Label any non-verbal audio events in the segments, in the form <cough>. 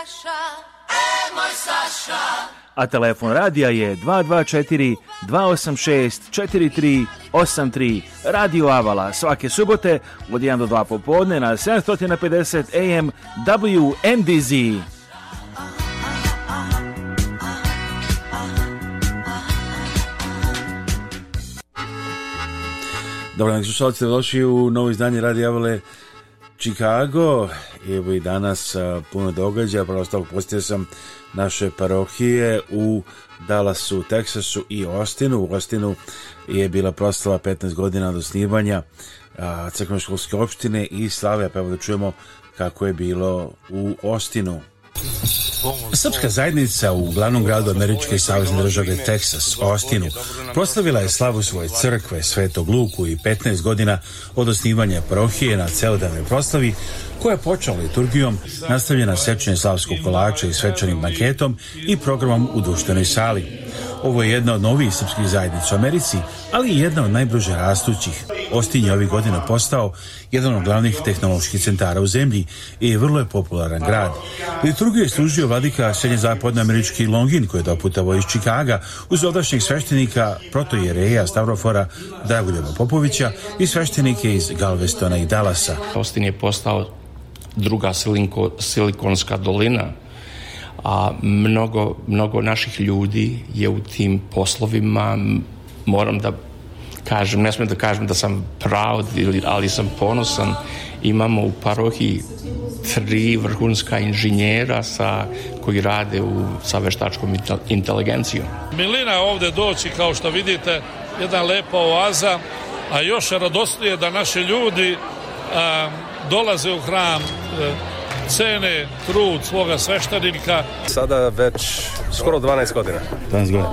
Saša, e moj Saša. A telefon radija je 224 286 4383 Radio Avala svake subote od 1 do 2 popodne na 750 AM WNDZ. Dobro, što slušalci, došli u novo izdanje Radio Avale Chicago evo i danas puno događaja, preostalog postio sam naše parohije u Dallasu, Teksasu i Ostinu. U Ostinu je bila proslava 15 godina od osnivanja crkvenoškolske opštine i slave, pa evo da čujemo kako je bilo u Ostinu. Srpska zajednica u glavnom gradu Američke savezne države Texas, Austinu, proslavila je slavu svoje crkve Svetog Luku i 15 godina od osnivanja parohije na celodanoj proslavi, koja je počela liturgijom, nastavljena sečanje slavskog kolača i svečanim maketom i programom u društvenoj sali. Ovo je jedna od novih srpskih zajednica u Americi, ali i jedna od najbrže rastućih. Ostin je ovih godina postao jedan od glavnih tehnoloških centara u zemlji i vrlo je popularan grad. Liturgiju je služio vladika američki Longin koji je doputavo iz Čikaga uz odašnjeg sveštenika protojereja Stavrofora Dragoljeva Popovića i sveštenike iz Galvestona i Dalasa. Ostin je postao druga silikonska dolina a mnogo, mnogo naših ljudi je u tim poslovima moram da kažem, ne smijem da kažem da sam proud, ali sam ponosan imamo u parohi tri vrhunska inženjera sa, koji rade u, sa veštačkom inteligencijom. Milina je ovdje doći, kao što vidite, jedna lepa oaza, a još je radosnije da naši ljudi dolaze u hram, e, cene trud svoga sveštadinka. Sada već skoro 12 godina. 12 godina.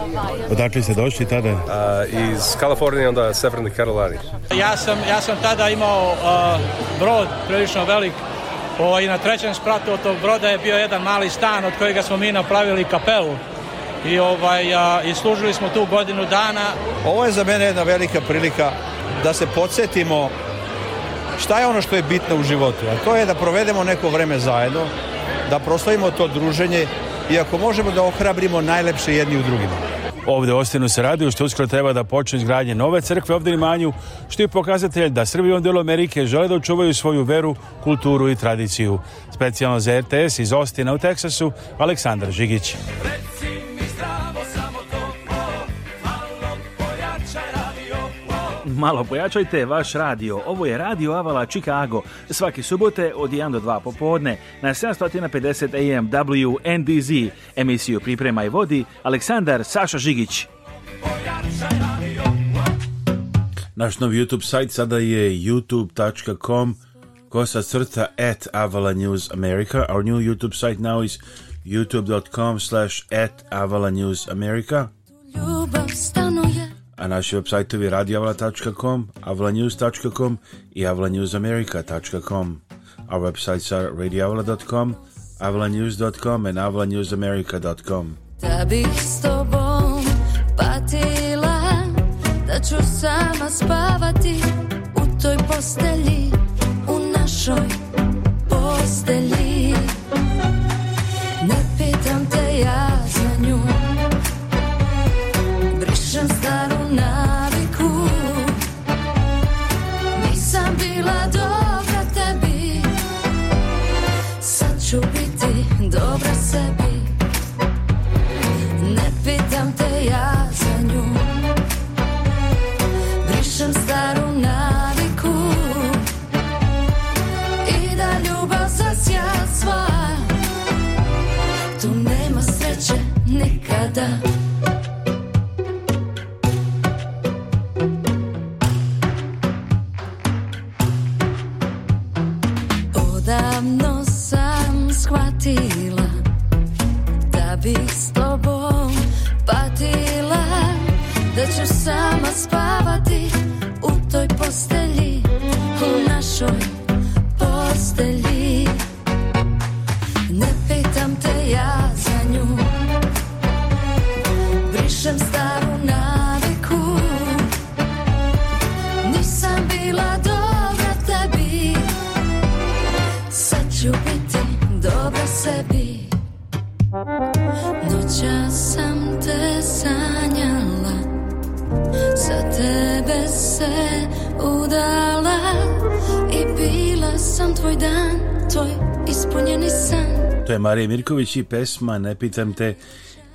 Odakle ste došli tada? iz Kalifornije, onda Severne Karolani. Ja sam, ja sam tada imao brod prilično velik o, ovaj, i na trećem spratu od tog broda je bio jedan mali stan od kojega smo mi napravili kapelu i, ovaj, a, i služili smo tu godinu dana. Ovo je za mene jedna velika prilika da se podsjetimo šta je ono što je bitno u životu? A to je da provedemo neko vreme zajedno, da proslavimo to druženje i ako možemo da ohrabrimo najlepše jedni u drugima. Ovdje u Ostinu se radi, što uskoro treba da počne izgradnje nove crkve ovdje manju, što je pokazatelj da Srbi u delu Amerike žele da očuvaju svoju veru, kulturu i tradiciju. Specijalno za RTS iz Ostina u Teksasu, Aleksandar Žigić. malo pojačajte vaš radio. Ovo je Radio Avala Chicago. Svaki subote od 1 do 2 popodne na 750 AM WNDZ. Emisiju priprema i vodi Aleksandar Saša Žigić. Naš novi YouTube sajt sada je youtube.com kosa crta at Avala News America. Our new YouTube site now is youtube.com slash at Avala News America. Ljubav a naši websajtovi radioavala.com, avlanews.com i avlanewsamerica.com. Our websites are radioavala.com, avlanews.com and avlanewsamerica.com. Da bih s tobom patila, da ću sama spavati u toj postelji, u našoj Marija Marije Mirković i pesma Ne pitam te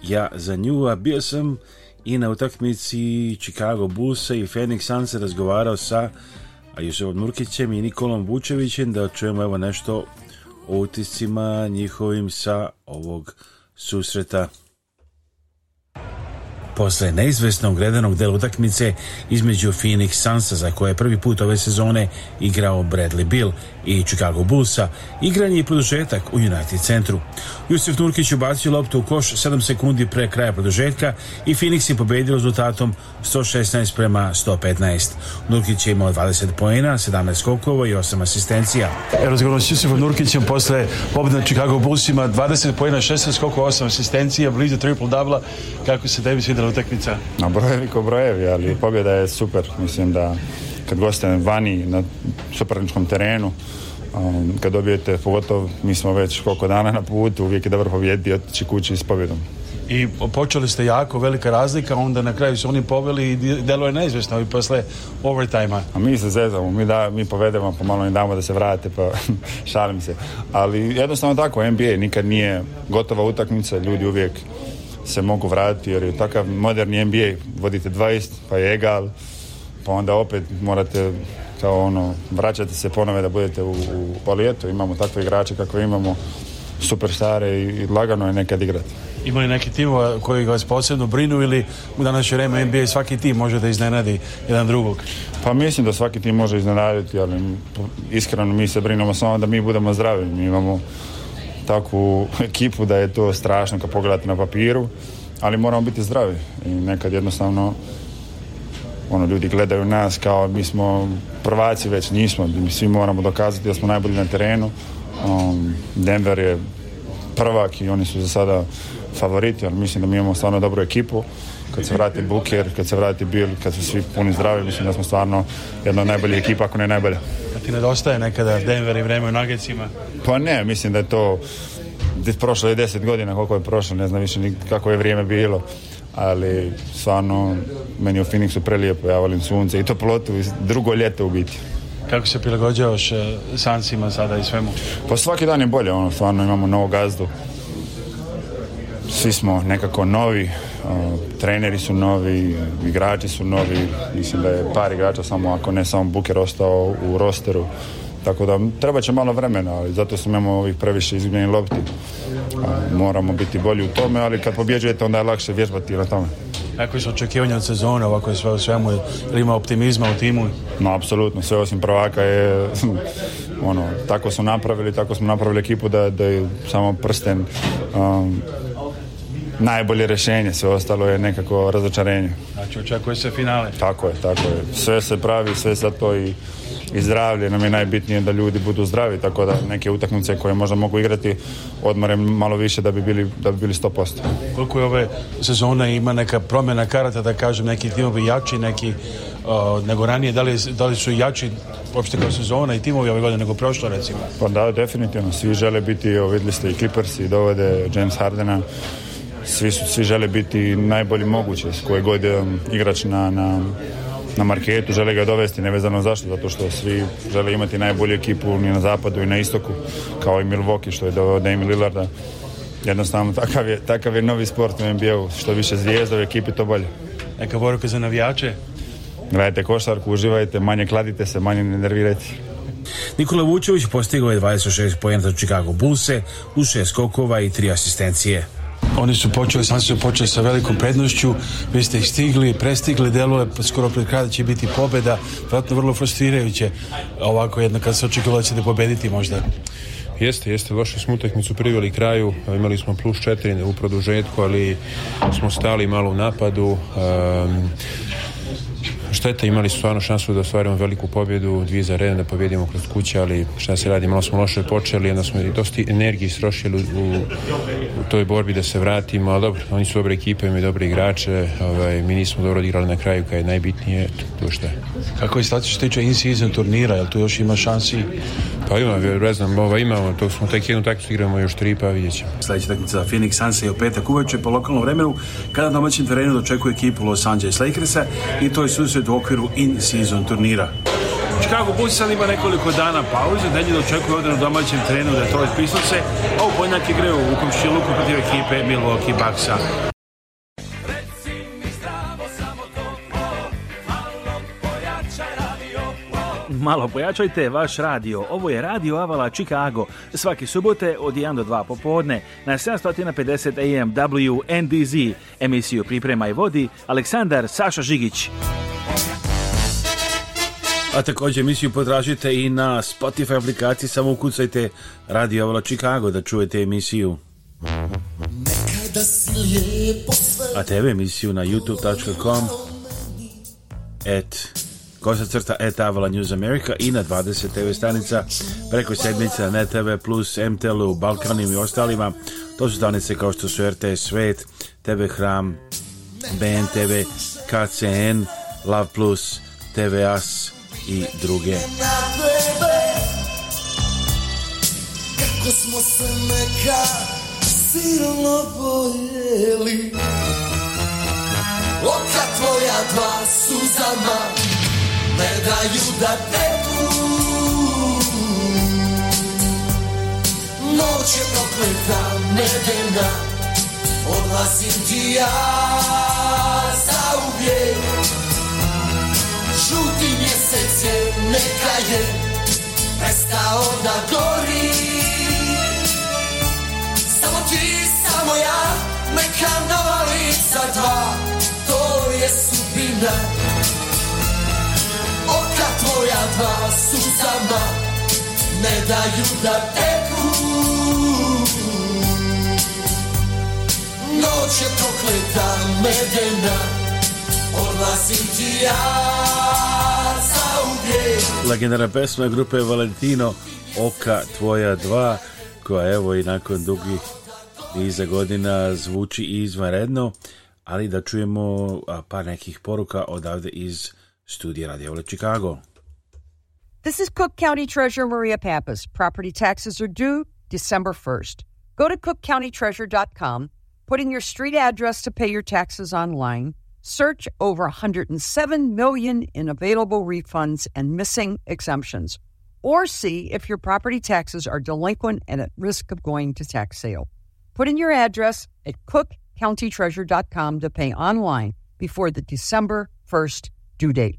ja za nju, a bio sam i na utakmici Chicago busa i Phoenix Suns se razgovarao sa Jusevom Murkićem i Nikolom Vučevićem da čujemo evo nešto o utiscima njihovim sa ovog susreta posle neizvesnog redanog dela utakmice između Phoenix Sunsa za koje je prvi put ove sezone igrao Bradley Bill i Chicago Bullsa, igran je i produžetak u United centru. Jusuf Nurkić ubacio loptu u koš 7 sekundi pre kraja produžetka i Phoenix je pobedio rezultatom 116 prema 115. Nurkić je imao 20 poena, 17 skokova i 8 asistencija. Razgovorno s Jusufom Nurkićem posle pobjede na Chicago Bullsima 20 poena, 16 skokova, 8 asistencija, blizu triple double kako se tebi izgledala utakmica? Na brojevi ko brojevi, ali pobjeda je super. Mislim da kad gostujem vani na suparničkom terenu, um, kad dobijete pogotovo, mi smo već koliko dana na putu, uvijek je dobro pobijediti otići kući s pobjedom. I počeli ste jako, velika razlika, onda na kraju su oni poveli i delo je neizvjesno i posle overtime-a. mi se zezamo, mi, da, mi povedemo, pomalo im damo da se vrate, pa <laughs> šalim se. Ali jednostavno tako, NBA nikad nije gotova utakmica, ljudi uvijek se mogu vratiti jer je takav moderni NBA vodite 20 pa je egal pa onda opet morate kao ono vraćate se ponove da budete u, u palijetu imamo takve igrače kakve imamo superstare i, lagano je nekad igrati. Ima neki tim koji vas posebno brinu ili u današnje vrijeme NBA svaki tim može da iznenadi jedan drugog? Pa mislim da svaki tim može iznenaditi, ali iskreno mi se brinemo samo da mi budemo zdravi. Mi imamo takvu ekipu da je to strašno kad pogledate na papiru, ali moramo biti zdravi i nekad jednostavno ono, ljudi gledaju nas kao mi smo prvaci već nismo, mi svi moramo dokazati da smo najbolji na terenu. Um, Denver je prvak i oni su za sada favoriti, ali mislim da mi imamo stvarno dobru ekipu. Kad se vrati Buker, kad se vrati Bill, kad su svi puni zdravi, mislim da smo stvarno jedna od najboljih ekipa, ako ne najbolja ti nedostaje nekada Denver i vreme u Nuggetsima? Pa ne, mislim da je to prošlo je deset godina koliko je prošlo, ne znam više kako je vrijeme bilo ali stvarno meni je u Phoenixu prelijepo, ja volim sunce i toplotu drugo ljeto u biti. Kako se prilagođavaš e, sancima sada i svemu? Pa svaki dan je bolje, ono, stvarno imamo novu gazdu. Svi smo nekako novi, treneri su novi, igrači su novi, mislim da je par igrača samo ako ne samo Buker ostao u rosteru. Tako da treba će malo vremena, ali zato smo imamo ovih previše izgubljenih lopti. Moramo biti bolji u tome, ali kad pobjeđujete onda je lakše vježbati na tome. Kako su očekivanja od sezone, ovako je sve u svemu, ima optimizma u timu? No, apsolutno, sve osim prvaka je, <laughs> ono, tako su napravili, tako smo napravili ekipu da, da je samo prsten najbolje rješenje, sve ostalo je nekako razočarenje. Znači očekuje se finale. Tako je, tako je. Sve se pravi, sve za to i, i zdravlje nam je najbitnije da ljudi budu zdravi, tako da neke utakmice koje možda mogu igrati odmore malo više da bi bili, da bi bili 100%. Koliko je ove sezone ima neka promjena karata, da kažem, neki timovi jači, neki nego ranije, da li, da li su jači uopšte kao sezona i timovi ove godine nego prošlo recimo? Pa da, definitivno, svi žele biti, vidjeli ste i Clippers i dovode James Hardena, svi, su, svi žele biti najbolji mogući s koje god igrač na, na, na marketu žele ga dovesti, nevezano zašto, zato što svi žele imati najbolju ekipu ni na zapadu i na istoku, kao i Milwaukee što je doveo Damien Lillarda. Jednostavno, takav je, takav je novi sport u NBA-u, što više zvijezda u ekipi, to bolje. Neka poruka za navijače? Gledajte košarku, uživajte, manje kladite se, manje ne nervirajte. Nikola Vučević postigao je 26 pojena za Chicago Bullse u 6 skokova i 3 asistencije. Oni su počeli, sam su počeli sa velikom prednošću, vi ste ih stigli, prestigli, deluje, pa skoro pred kraja će biti pobeda, vjerojatno vrlo frustrirajuće ovako jedno kad se očekivalo da ćete pobediti možda. Jeste, jeste, vašu smo utakmicu priveli kraju, imali smo plus četiri u produžetku, ali smo stali malo u napadu. Ehm, šteta, imali su stvarno šansu da ostvarimo veliku pobjedu, dvije za redan, da pobjedimo kroz kuće, ali šta se radi, malo smo loše počeli, onda smo dosta energije srošili u, u, toj borbi da se vratimo, ali dobro, oni su dobre ekipe, imaju dobre igrače, ovaj, mi nismo dobro odigrali na kraju kada je najbitnije, to šta je. Kako je stati što tiče in-season turnira, jel tu još ima šansi pa ima, ne znam, imamo, to smo tek jednu takmicu igramo još tri, pa vidjet ćemo. Sljedeća takmica za Phoenix Suns je u petak uveče po lokalnom vremenu, kada na domaćem terenu dočekuje ekipu Los Angeles Lakersa i to je susret u okviru in-season turnira. Chicago Bulls sad ima nekoliko dana pauze, nedjelju dočekuje ovdje na domaćem terenu Detroit se a u podnak igraju u komšiluku protiv ekipe Milwaukee Bucksa. malo pojačajte vaš radio. Ovo je Radio Avala Chicago. Svaki subote od 1 do 2 popodne na 750 AM WNDZ. Emisiju priprema i vodi Aleksandar Saša Žigić. A također emisiju potražite i na Spotify aplikaciji. Samo ukucajte Radio Avala Chicago da čujete emisiju. A tebe emisiju na youtube.com at kosa crta et Avala News America i na 20 TV stanica preko sedmica na TV plus, MTL-u, Balkanim i ostalima. To su stanice kao što su RT Svet, TV Hram, BNTV, KCN, Love Plus, TV As i druge. Kako smo se neka silno bojeli Oka tvoja dva suzama ne daju da teku Noć je prokleta, medena Odlazim ti ja za uvijek Žuti mjesec je, neka je Prestao da gori Samo ti, samo ja meka nova lica dva To je sudbina ta tvoja dva sama, ne daju da teku. Noć je prokleta medena, odlazim ti ja za uvijek. Legendara pesma grupe Valentino, Oka tvoja dva, koja evo i nakon dugih niza godina zvuči izvanredno, ali da čujemo pa nekih poruka odavde iz Chicago. This is Cook County Treasurer Maria Pappas. Property taxes are due December 1st. Go to cookcountytreasurer.com, put in your street address to pay your taxes online, search over 107 million in available refunds and missing exemptions, or see if your property taxes are delinquent and at risk of going to tax sale. Put in your address at cookcountytreasurer.com to pay online before the December 1st due date.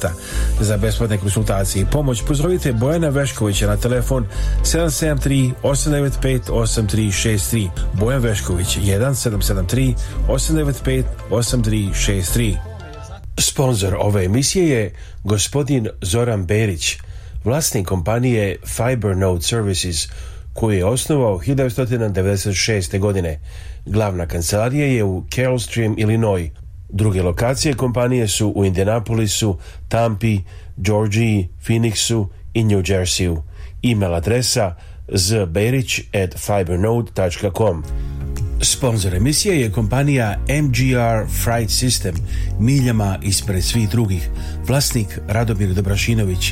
za besplatne konsultacije i pomoć pozdravite Bojana Veškovića na telefon 773 895 8363 Bojan Vešković 1773 895 8363 Sponzor ove emisije je gospodin Zoran Berić, vlasnik kompanije Fibernode Services, koji je osnovao 1996. godine. Glavna kancelarija je u Carol Illinois. Druge lokacije kompanije su u Indianapolisu, Tampi, Georgiji, Phoenixu i New Jerseyu. E-mail adresa zberić at fibernode.com. Sponzor emisije je kompanija MGR Fright System, miljama ispred svih drugih, vlasnik Radomir Dobrašinović,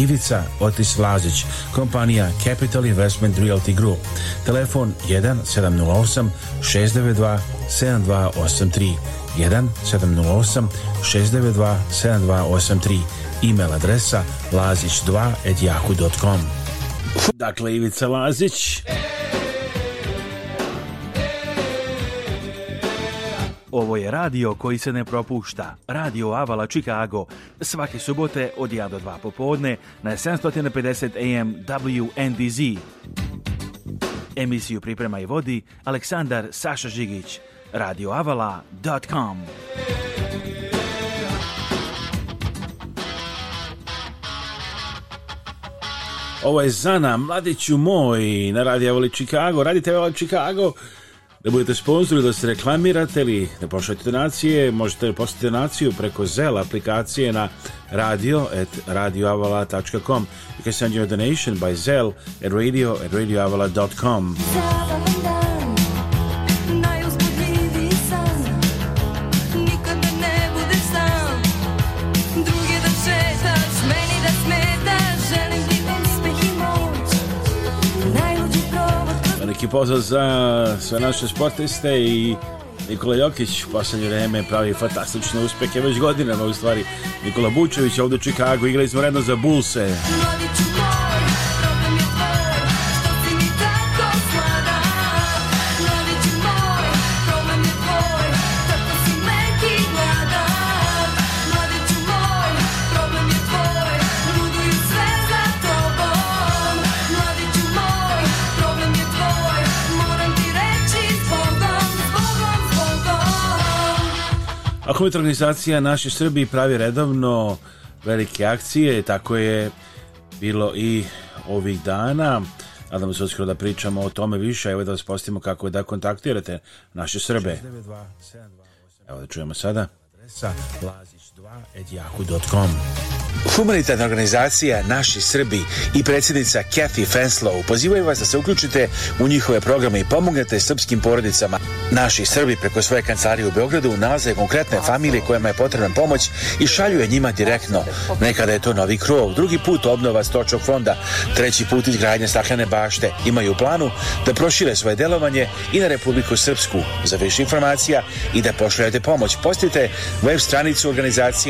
Ivica Otis Lazić, kompanija Capital Investment Realty Group, telefon 1 708 692 7283 708 692 7283 email adresa lazić2 at yahoo.com Dakle, Ivica Lazić Ovo je radio koji se ne propušta. Radio Avala Chicago. Svake subote od 1 do 2 popodne na 750 AM WNDZ. Emisiju priprema i vodi Aleksandar Saša Žigić. radioavala.com Ovo je Zana, mladiću moj, na Radio Avala Chicago. Radite Avala Chicago. Chicago da budete sponzori, da se reklamirate ili da pošaljete donacije, možete poslati donaciju preko Zel aplikacije na radio at radioavala.com You can send your donation by Zel at radio at pozdrav za sve naše sportiste i Nikola Jokić u poslednje vreme pravi fantastične uspehe već godinama u stvari. Nikola Bučević ovdje u Čikagu smo redno za Bulse. A organizacija Naši Srbi pravi redovno velike akcije, tako je bilo i ovih dana. Nadamo se uskoro da pričamo o tome više, evo da vas postavimo kako da kontaktirate naše Srbe. Evo da čujemo sada. Humanitarna organizacija Naši Srbi i predsjednica Kathy Fenslow pozivaju vas da se uključite u njihove programe i pomognete srpskim porodicama. Naši Srbi preko svoje kancelarije u Beogradu nalaze konkretne familije kojima je potrebna pomoć i šaljuje njima direktno. Nekada je to novi krov, drugi put obnova stočog fonda, treći put izgradnja staklene bašte. Imaju planu da prošire svoje delovanje i na Republiku Srpsku. Za više informacija i da pošaljete pomoć, postite web stranicu organizacije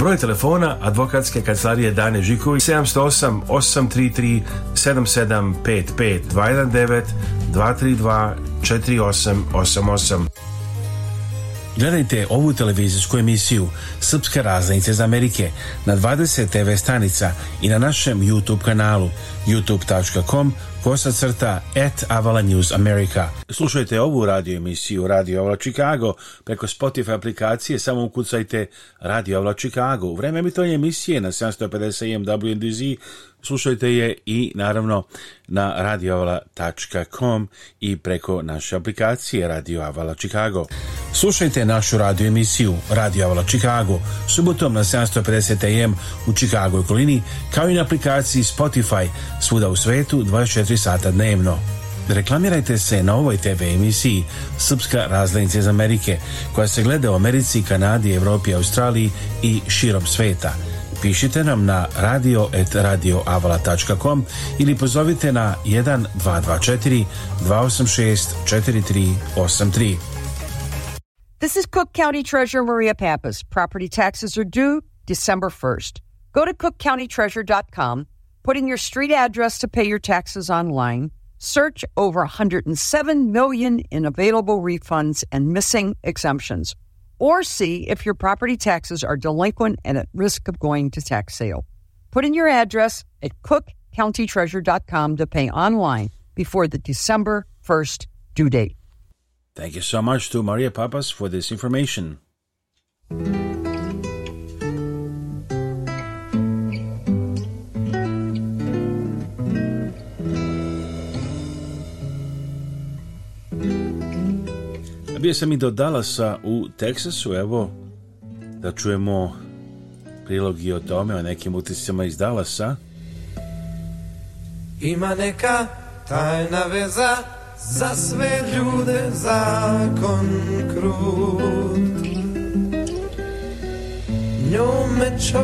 Broj telefona advokatske kancelarije Dane Žiković 708 833 7755 219 232 4888. Gledajte ovu televizijsku emisiju Srpske raznice za Amerike na 20 TV stanica i na našem YouTube kanalu youtube.com kosa crta at Avala News America. Slušajte ovu radio emisiju Radio Avala Chicago preko Spotify aplikacije, samo ukucajte Radio Avala Chicago. U vreme emisije na 750 WNDZ Slušajte je i naravno na radioavala.com i preko naše aplikacije Radio Avala Chicago. Slušajte našu radio emisiju Radio Avala Chicago subotom na 750 AM u Chicago okolini kao i na aplikaciji Spotify svuda u svetu 24 sata dnevno. Reklamirajte se na ovoj TV emisiji Srpska razlajnica iz Amerike koja se gleda u Americi, Kanadi, Evropi, Australiji i širom sveta. Pišite nam na radio.radioavala.com ili pozovite na 1224 286 4383. This is Cook County Treasurer Maria Pappas. Property taxes are due December 1st. Go to cookcountytreasure.com, put in your street address to pay your taxes online, search over 107 million in available refunds and missing exemptions or see if your property taxes are delinquent and at risk of going to tax sale. Put in your address at cookcountytreasure.com to pay online before the December 1st due date. Thank you so much to Maria Papas for this information. Bio sam i do Dallasa u Teksasu, evo da čujemo prilogi o tome, o nekim utiscima iz Dallasa. Ima neka tajna veza za sve ljude zakon krut.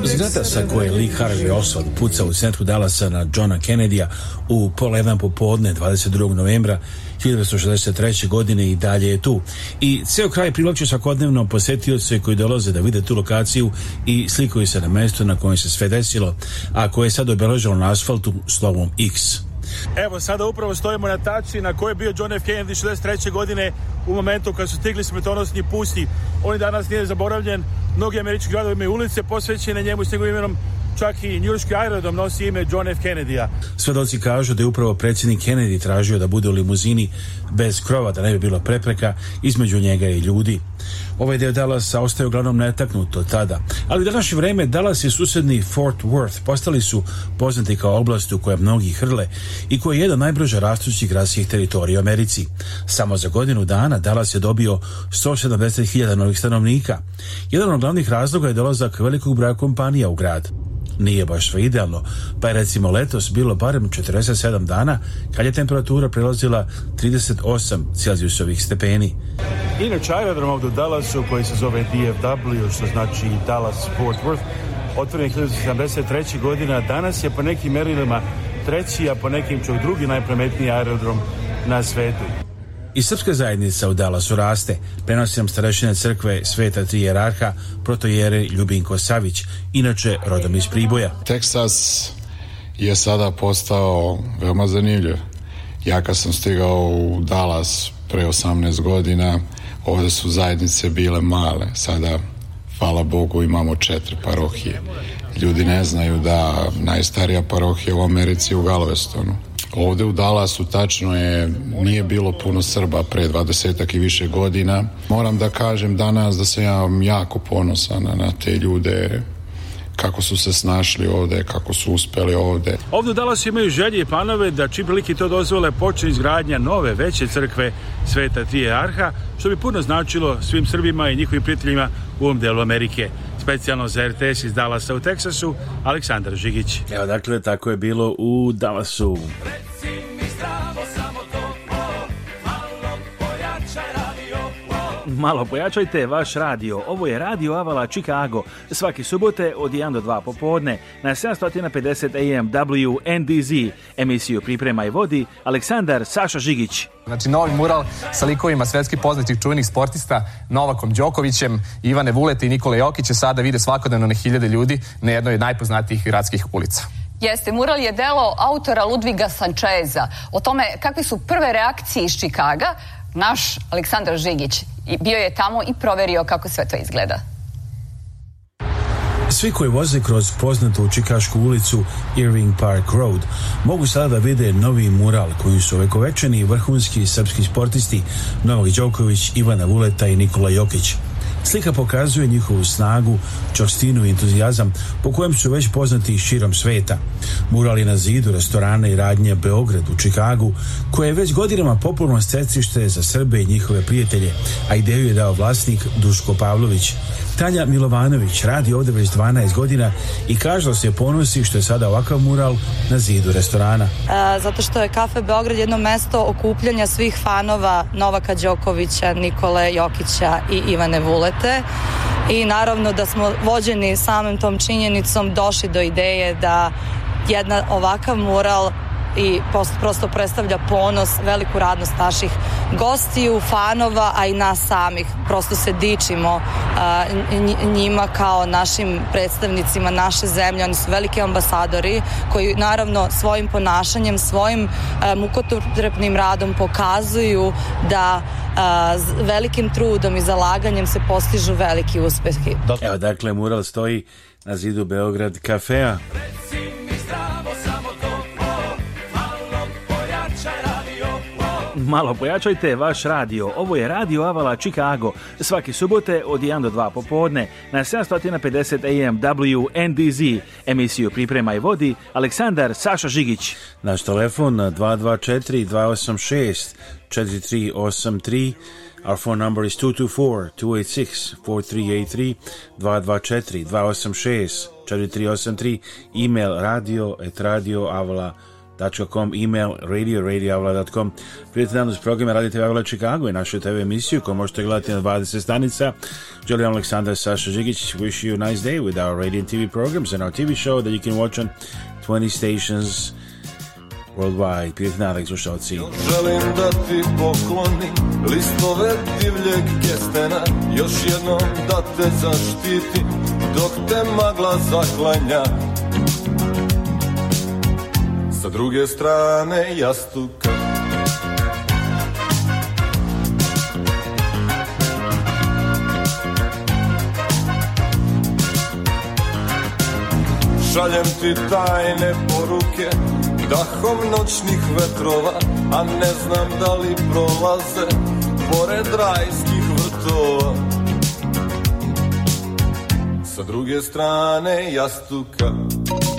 Zgrada sa koje Lee Harvey Oswald puca u centru Dallasa na Johna Kennedya u pol jedan popodne 22. novembra 1963. godine i dalje je tu. I ceo kraj privlači svakodnevno posetioce koji dolaze da vide tu lokaciju i slikuju se na mesto na kojem se sve desilo, a koje je sad obeleženo na asfaltu slovom X. Evo sada upravo stojimo na tači na kojoj je bio John F. Kennedy 63. godine u momentu kad su stigli smetonosni pusti. On je danas nije zaboravljen, mnogi američki gradovi imaju ulice posvećene njemu s njegovim imenom Čak i njurški aerodom nosi ime John F. Kennedy-a. Svedoci kažu da je upravo predsjednik Kennedy tražio da bude u limuzini bez krova, da ne bi bilo prepreka između njega i ljudi. Ovaj deo Dallasa ostaje uglavnom netaknut od tada. Ali u današnje vreme Dallas i susedni Fort Worth postali su poznati kao oblast u kojoj mnogi hrle i koji je jedan najbrže rastućih gradskih teritorija u Americi. Samo za godinu dana Dallas je dobio 170.000 novih stanovnika. Jedan od glavnih razloga je dolazak velikog broja kompanija u grad nije baš sve idealno, pa je recimo letos bilo barem 47 dana kad je temperatura prelazila 38 Celzijusovih stepeni. Inače, aerodrom ovdje u Dallasu koji se zove DFW, što znači Dallas Fort Worth, otvoren 1973. godina, danas je po nekim merilima treći, a po nekim čak drugi najprometniji aerodrom na svetu. I srpska zajednica u Dalasu raste. Prenosim nam starešine crkve Sveta Tri Jerarha, protojere Ljubinko Savić, inače rodom iz Priboja. Teksas je sada postao veoma zanimljiv. Ja kad sam stigao u Dalas pre 18 godina, ovdje su zajednice bile male. Sada, hvala Bogu, imamo četiri parohije. Ljudi ne znaju da najstarija parohija u Americi je u Galvestonu Ovdje u Dalasu tačno je, nije bilo puno Srba pre 20 i više godina. Moram da kažem danas da sam ja jako ponosan na te ljude kako su se snašli ovdje, kako su uspeli ovdje. Ovdje u Dalasu imaju želje i planove da čim prilike to dozvole počne izgradnja nove veće crkve Sveta Trije Arha, što bi puno značilo svim Srbima i njihovim prijateljima u ovom delu Amerike specijalno za RTS iz Dallasa u Teksasu, Aleksandar Žigić. Evo dakle, tako je bilo u Dallasu. <laughs> malo pojačajte vaš radio. Ovo je Radio Avala Chicago. Svaki subote od 1 do 2 popodne na 750 AM WNDZ. Emisiju priprema i vodi Aleksandar Saša Žigić. Znači novi mural sa likovima svetski poznatih čuvenih sportista Novakom Đokovićem, Ivane Vulete i Nikole Jokiće sada vide svakodnevno na hiljade ljudi na jednoj od najpoznatijih gradskih ulica. Jeste, mural je delo autora Ludviga Sančeza. O tome kakve su prve reakcije iz Čikaga, naš Aleksandar Žigić bio je tamo i proverio kako sve to izgleda. Svi koji voze kroz poznatu čikašku ulicu Irving Park Road mogu sada da vide novi mural koji su ovekovečeni vrhunski srpski sportisti Novak Đoković, Ivana Vuleta i Nikola Jokić. Slika pokazuje njihovu snagu, čostinu i entuzijazam po kojem su već poznati širom sveta. Murali na zidu restorana i radnje Beograd u Čikagu, koje je već godinama popularno stecište za Srbe i njihove prijatelje, a ideju je dao vlasnik Duško Pavlović. Tanja Milovanović radi ovdje već 12 godina i každa da se ponosi što je sada ovakav mural na zidu restorana. E, zato što je Kafe Beograd jedno mesto okupljanja svih fanova Novaka Đokovića, Nikole Jokića i Ivane Vulet i naravno da smo vođeni samim tom činjenicom došli do ideje da jedna ovakav mural i prosto predstavlja ponos, veliku radnost naših gostiju, fanova, a i nas samih. Prosto se dičimo uh, njima kao našim predstavnicima naše zemlje. Oni su veliki ambasadori koji naravno svojim ponašanjem, svojim uh, mukotrpnim radom pokazuju da uh, velikim trudom i zalaganjem se postižu veliki uspeh Evo dakle, mural stoji na zidu Beograd kafea. malo pojačajte vaš radio. Ovo je Radio Avala Chicago. Svaki subote od 1 do 2 popodne na 750 AM WNDZ. Emisiju priprema i vodi Aleksandar Saša Žigić. Naš telefon 224 286 4383 Our phone number is 224-286-4383, 224-286-4383, email radio at radioavala.com radio.com, email radio.radioavla.com. Prijatelj nam uz programe Radio TV Avla Chicago i našu TV emisiju koju možete gledati na 20 stanica. Julian Aleksandar Saša Žigić wish you a nice day with our radio and TV programs and our TV show that you can watch on 20 stations worldwide. Prijatelj dan, Alex Šalci. Još želim da ti poklonim listove divljeg kestena, još jednom da te zaštiti dok te magla zaklanja sa druge strane jastuka Šaljem ti tajne poruke Dahom noćnih vetrova A ne znam da li prolaze Pored rajskih vrtova Sa druge strane jastuka